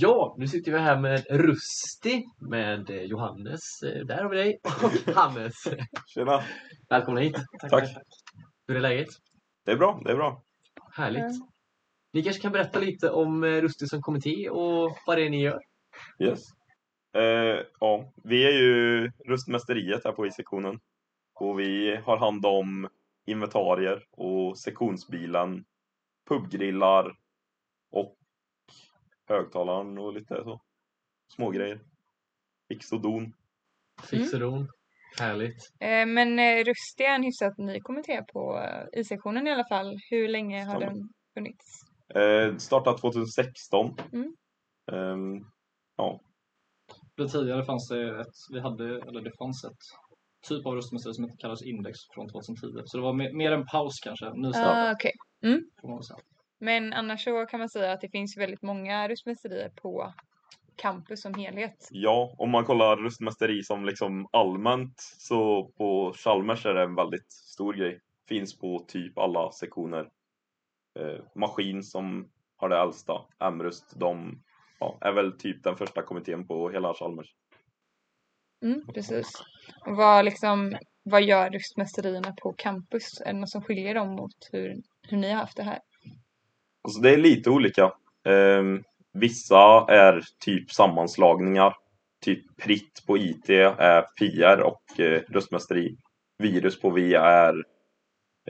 Ja, nu sitter vi här med Rusti med eh, Johannes, eh, där har vi dig, och Hannes. Tjena! Välkomna hit. Tack. Hur är läget? Det är bra, det är bra. Härligt. Mm. Ni kanske kan berätta lite om eh, Rusti som kommitté och vad det är ni gör? Yes. Eh, ja, vi är ju rustmästeriet här på I-sektionen. Och vi har hand om inventarier och sektionsbilen, pubgrillar högtalaren och lite så. Smågrejer. Fix och don. Fix och don. Härligt. Eh, Men eh, Rusty är en hyfsat ny kommitté på eh, I-sektionen i alla fall. Hur länge har Stämmer. den funnits? Eh, startat 2016. Mm. Ehm, ja, Det tidigare fanns det ett, vi hade, eller det fanns ett typ av rustmästare som kallades Index från 2010. Så det var mer, mer en paus kanske, nystart Ah, okej. får man väl säga. Men annars så kan man säga att det finns väldigt många rustmästerier på campus som helhet. Ja, om man kollar rustmästeri som liksom allmänt så på Chalmers är det en väldigt stor grej. Finns på typ alla sektioner. Eh, Maskin som har det äldsta, Amrust, de ja, är väl typ den första kommittén på hela Chalmers. Mm, precis. Och vad, liksom, vad gör rustmästerierna på campus? Är det något som skiljer dem mot hur, hur ni har haft det här? Alltså det är lite olika. Ehm, vissa är typ sammanslagningar. Typ Pritt på IT är PR och eh, röstmästeri. Virus på V är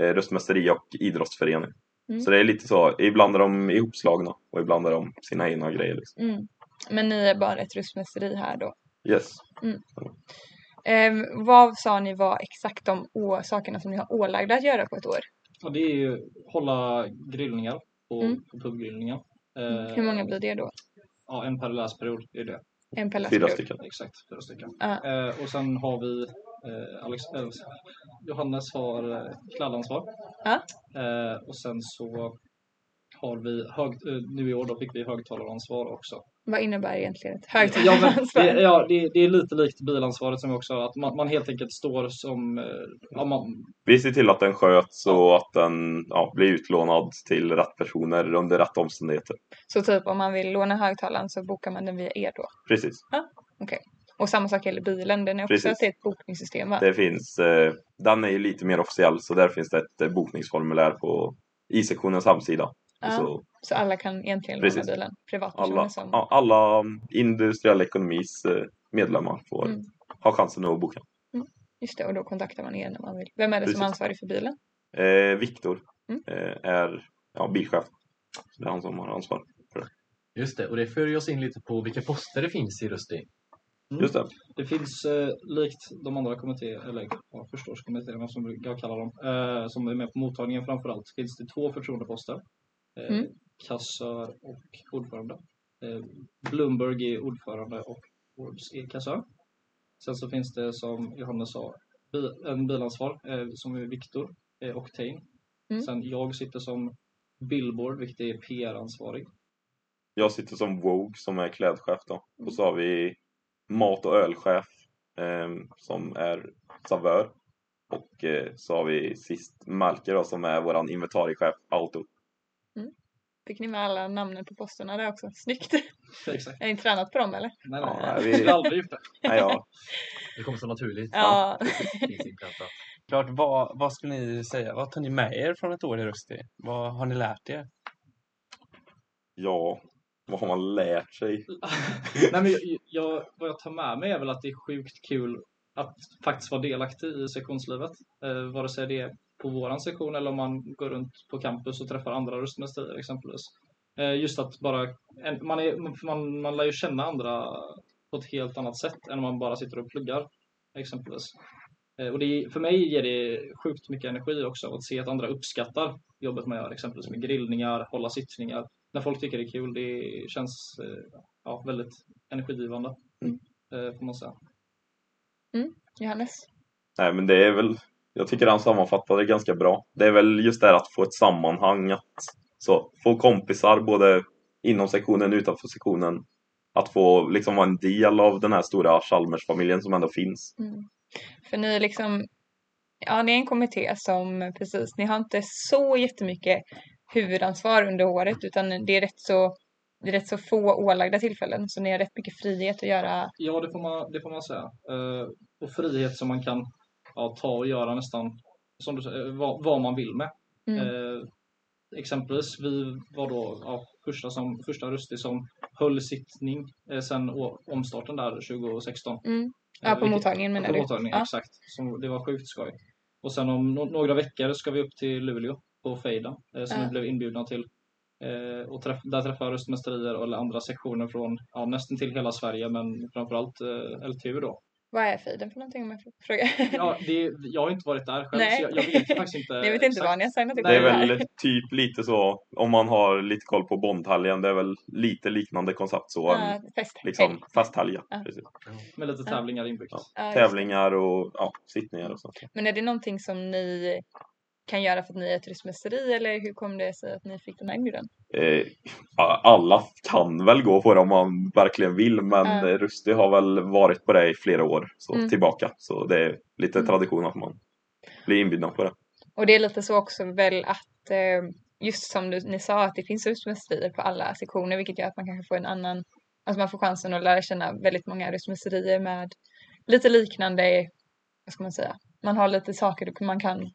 eh, röstmästeri och idrottsförening. Mm. Så det är lite så. Ibland är de ihopslagna och ibland är de sina egna grejer. Liksom. Mm. Men ni är bara ett rustmästeri här då? Yes. Eh, vad sa ni var exakt de sakerna som ni har ålagda att göra på ett år? Och det är ju hålla grillningar på, Mm. på pubgrillningar. Eh, Hur många blir det då? Ja, en per läsperiod är det. En per Fyra läsperiod? stycken. Exakt, fyra stycken. Ja. Eh, och sen har vi eh, Alex, eh, Johannes har eh, kladdansvar. Ja. Eh, och sen så har vi, hög, eh, nu i år då fick vi högtalaransvar också. Vad innebär egentligen ett Ja, men högtalaransvar? det, ja, det, det är lite likt bilansvaret som vi också har, att man, man helt enkelt står som, eh, ja, man, Vi ser till att den sköts och att den ja, blir utlånad till rätt personer under rätt omständigheter. Så typ om man vill låna högtalaren så bokar man den via er då? Precis. Och samma sak gäller bilen, den är också Precis. ett bokningssystem va? Det finns, eh, den är ju lite mer officiell så där finns det ett eh, bokningsformulär på I-sektionens hemsida. Ja, Så så alla kan egentligen Precis. låna bilen? Privatpersoner alla, som... alla industriell ekonomis eh, medlemmar får Mm. ha chansen att boka. Just det, och då kontaktar man er när man vill. Vem är det som Precis. är ansvarig för bilen? Eh, Viktor Mm. eh, är ja, bilchef. Så det är han som har ansvar. Just det, och det för oss in lite på vilka poster det finns i Rusti. Mm. Just det. Det finns eh, likt de andra kommittéerna, eller ja, förståskommittéerna som jag kallar dem, eh, som är med på mottagningen framförallt, finns det två förtroendeposter. Eh, Mm. Kassör och ordförande. Eh, Bloomberg är ordförande och Forbes är kassör. Sen så finns det som Johannes sa, en bilansvar eh, som är Viktor eh, Octane. Mm. Sen jag sitter som Billboard, vilket är PR-ansvarig. Jag sitter som Vogue som är klädchef då. Och så har vi mat och ölchef eh, som är Savör. Och eh, så har vi sist Malker då som är våran inventariechef Auto. Fick ni med alla namnen på posterna där också? Snyggt! Exakt. Är ni tränat på dem eller? Nej, Ja, nej, vi- vi har aldrig gjort det. Nej, ja, Det kommer så naturligt. Ja. Klart, vad, vad skulle ni säga? Vad tar ni med er från ett år i Rusty? Vad har ni lärt er? ja, vad har man lärt sig? Nej, men jag, jag, vad jag tar med mig är väl att det är sjukt kul att faktiskt vara delaktig i sektionslivet. Eh, vare sig det är på våran sektion eller om man går runt på campus och träffar andra rustmästerier exempelvis. Eh, just att bara, man, är, man, man lär ju känna andra på ett helt annat sätt än om man bara sitter och pluggar exempelvis. Eh, och det, för mig ger det sjukt mycket energi också att se att andra uppskattar jobbet man gör, exempelvis med grillningar, hålla sittningar. När folk tycker det är kul, det känns eh, ja, väldigt energigivande. Eh, får man säga. Johannes? Nej, men det är väl, jag tycker han sammanfattade det ganska bra. Det är väl just det här att få ett sammanhang, att så, få kompisar både inom sektionen och utanför sektionen. Att få liksom vara en del av den här stora Chalmers-familjen som ändå finns. Mm. För ni är liksom, ja ni är en kommitté som precis, ni har inte så jättemycket huvudansvar under året utan det är rätt så det är rätt så få ålagda tillfällen så ni har rätt mycket frihet att göra. Ja, det får man, det får man säga. Eh, och frihet som man kan ja, ta och göra nästan som du vad, vad man vill med. Mm. Eh, exempelvis, vi var då ja, första, som, första Rustig som höll sittning eh, sen å- omstarten där 2016. Mm. Ja, Eh, på vilket- mottagningen menar på du? mottagningen, Ja. exakt. Som, det var sjukt skoj. Och sen om no några veckor ska vi upp till Luleå på Fejden eh, som Ja. vi blev inbjudna till. Eh, och träff där träffar röstmästerier eller andra sektioner från ja, nästan till hela Sverige men framförallt eh, LTU då. Vad är fejden för någonting om jag får fråga? Ja, det, jag har inte varit där själv Nej. så jag, jag vet faktiskt inte. Ni vet inte vad ni har signat upp Det är väl typ lite så, om man har lite koll på Bondhelgen, det är väl lite liknande koncept så. En, Ja, fest. liksom festhelg, ja. Ja. Precis. Med lite tävlingar inbyggt. Ja. Tävlingar och ja, sittningar och sånt. Men är det någonting som ni kan göra för att ni är ett turistmästeri eller hur kom det sig att ni fick den här inbjudan? Eh, alla kan väl gå på det om man verkligen vill, men eh, Rusty har väl varit på det i flera år så Mm. tillbaka. Så det är lite Mm. tradition att man blir inbjuden på det. Och det är lite så också väl att eh, just som du, ni sa att det finns röstmästerier på alla sektioner vilket gör att man kanske får en annan, alltså man får chansen att lära känna väldigt många röstmästerier med lite liknande, vad ska man säga, man har lite saker man kan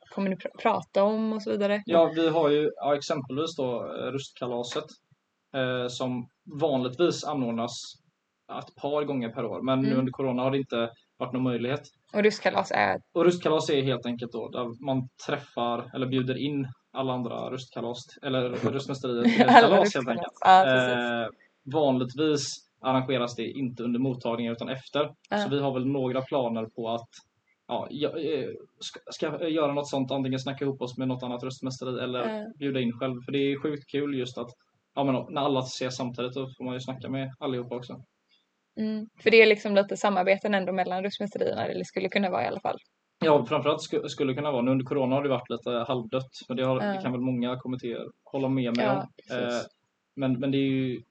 prata om och så vidare. Ja, vi har ju ja, exempelvis då eh, Rustkalaset eh, som vanligtvis anordnas ett par gånger per år. Men nu Mm. under Corona har det inte varit någon möjlighet. Och röstkalas är, Och rustkalas är helt enkelt då där man träffar eller bjuder in alla andra rustkalas eller rustmästerier till kalas helt rustkalas. enkelt. Ja, eh, vanligtvis arrangeras det inte under mottagningen utan efter. Ja. Så vi har väl några planer på att ja, eh, ska, ska göra något sånt, antingen snacka ihop oss med något annat röstmästeri eller Ja. bjuda in själv. För det är sjukt kul just att ja, men när alla ses samtidigt då får man ju snacka med allihopa också. mm, för det är liksom lite samarbeten ändå mellan röstmästerierna, eller skulle kunna vara i alla fall. Ja, framförallt sku, skulle kunna vara, nu under Corona har det varit lite halvdött, men det, har, Ja. det kan väl många kommittéer hålla med mig Ja, om. Eh, men, men det är ju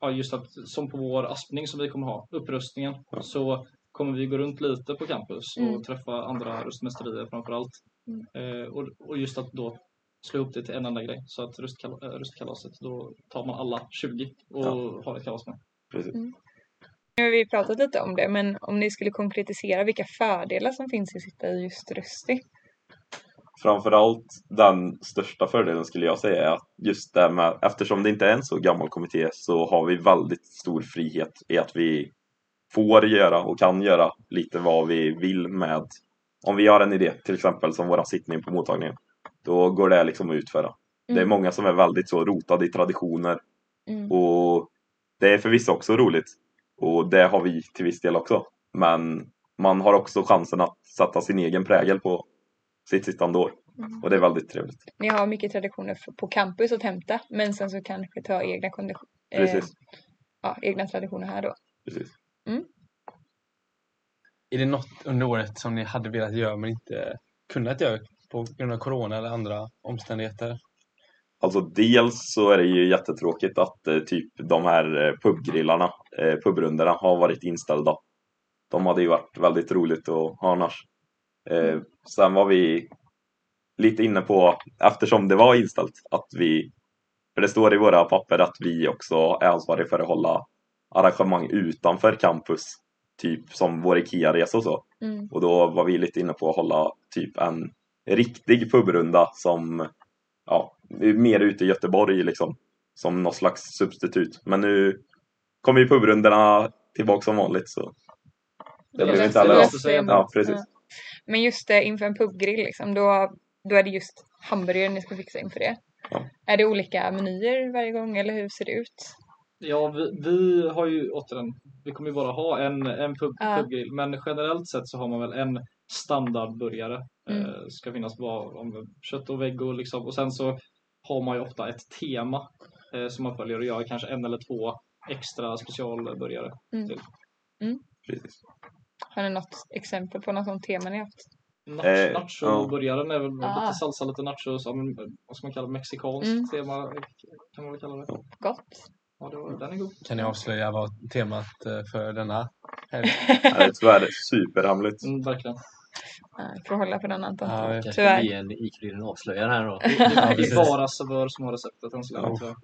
ja, just att som på vår aspning som vi kommer ha, upprustningen, så kommer vi gå runt lite på campus Mm. och träffa andra röstmästerier framförallt. Mm. Eh, och, och just att då slå ihop det till en enda grej. Så att röstkal äh, röstkalaset, då tar man alla 20 och Ja. har ett kalas med. Precis. Nu har vi pratat lite om det, men om ni skulle konkretisera vilka fördelar som finns i att sitta i just Rösti? Framförallt den största fördelen skulle jag säga är att just det med, eftersom det inte är en så gammal kommitté så har vi väldigt stor frihet i att vi får göra och kan göra lite vad vi vill med om vi har en idé, till exempel som våra sittning på mottagningen. Då går det liksom att utföra. Det är Mm. många som är väldigt så rotade i traditioner Mm. och det är förvisso också roligt och det har vi till viss del också. Men man har också chansen att sätta sin egen prägel på sitt sittande år Mm. och det är väldigt trevligt. Ni har mycket traditioner på campus att hämta, men sen så kanske ta egna, kondition, eh, ja, egna traditioner här då. precis. Är det något under året som ni hade velat göra men inte kunnat göra på grund av corona eller andra omständigheter? Alltså dels så är det ju jättetråkigt att eh, typ de här eh, pubgrillarna, eh, pubrundorna har varit inställda. De hade ju varit väldigt roligt att ha annars. Eh, sen var vi lite inne på, eftersom det var inställt, att vi, för det står i våra papper att vi också är ansvariga för att hålla arrangemang utanför campus, typ som vår IKEA-resa och så. Mm. Och då var vi lite inne på att hålla typ en riktig pubrunda som ja, mer ute i Göteborg liksom. Som något slags substitut. Men nu kommer ju pubrundorna tillbaka som vanligt så. Det blev inte heller. Ja, precis. Ja. Men just det, inför en pubgrill liksom, då, då är det just hamburgare ni ska fixa inför det. Ja. Är det olika menyer varje gång eller hur ser det ut? Ja, vi, vi har ju återigen, vi kommer ju bara ha en, en pub, Ja. pubgrill, men generellt sett så har man väl en standardburgare. Mm. Eh, ska finnas bara om kött och veggo liksom. Och sen så har man ju ofta ett tema eh, som man följer och gör kanske en eller två extra specialburgare. precis. Har ni något exempel på något sånt tema ni haft? Nach, Eh, Nacho-burgaren är väl Ah. lite salsa, lite nachos, men, vad ska man kalla det? Mexikanskt Mm. tema kan man väl kalla det. Gott? Ja, var, den är god. Kan ni avslöja vad temat eh, för denna helg? Det är tyvärr superhemligt. Mm, verkligen. Jag får hålla på den Anton. Ja, Kanske Tyvärr. bli en ikrydden avslöjare här då. Det är bara Savör som har receptet än så länge. Tyvärr.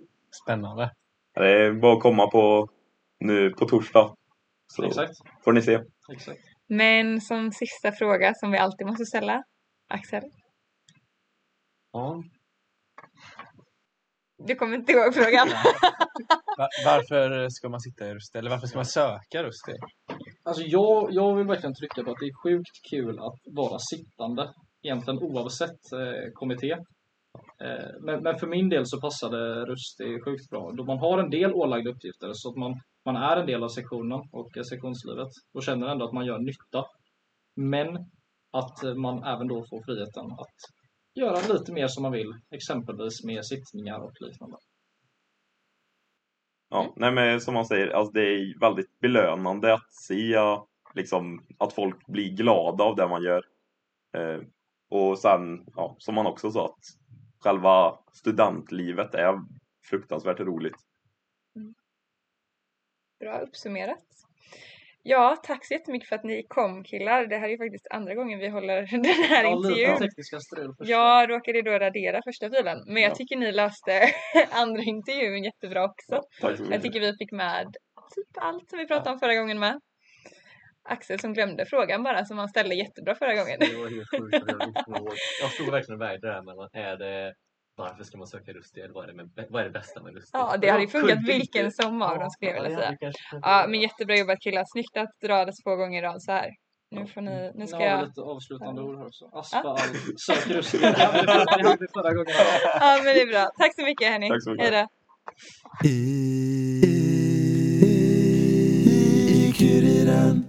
Spännande. Det är bara att komma på nu på torsdag. Så Exakt. får ni se. Exakt. Men som sista fråga som vi alltid måste ställa. Axel, Ja. Du kommer inte ihåg frågan? Va- Varför ska man sitta i Rusti? Eller varför ska man söka Rusti? Alltså jag, jag vill verkligen trycka på att det är sjukt kul att vara sittande. Egentligen oavsett eh, kommitté. Eh, men, men för min del så passade Rusti sjukt bra. Då man har en del ålagda uppgifter så att man, man är en del av sektionen och eh, sektionslivet och känner ändå att man gör nytta. Men att eh, man även då får friheten att göra lite mer som man vill. Exempelvis med sittningar och liknande. Ja, nej men som man säger, alltså det är väldigt belönande att se liksom, att folk blir glada av det man gör. Eh, och sen, ja, som man också sa, att själva studentlivet är fruktansvärt roligt. Bra uppsummerat. Ja, tack så jättemycket för att ni kom killar. Det här är ju faktiskt andra gången vi håller den här Ja, lite intervjun. tekniska strul först. Jag råkade då radera första filen, men jag Ja. tycker ni löste andra intervjun jättebra också. Tack så Jag tycker vi fick med typ allt som vi pratade om förra gången med. Axel som glömde frågan bara som han ställde jättebra förra gången. Det var helt sjukt. Jag förstod verkligen och vägde det här mellan, är det varför ska man söka Rusti eller vad vad är det bästa med Rusti? Ja, det hade ju funkat kunde vilken inte- som av Ja, dem skulle jag ja, vilja säga. Ja, men jättebra jobbat killar. Snyggt att dra det två gånger i rad så här. Nu får ni, nu ska Ja, jag... lite avslutande ord här också. Ja. Rusti. Det hade vi förra gången. Ja, men det är bra. Tack så mycket hörni. Tack så mycket. Hej då. I Kuriran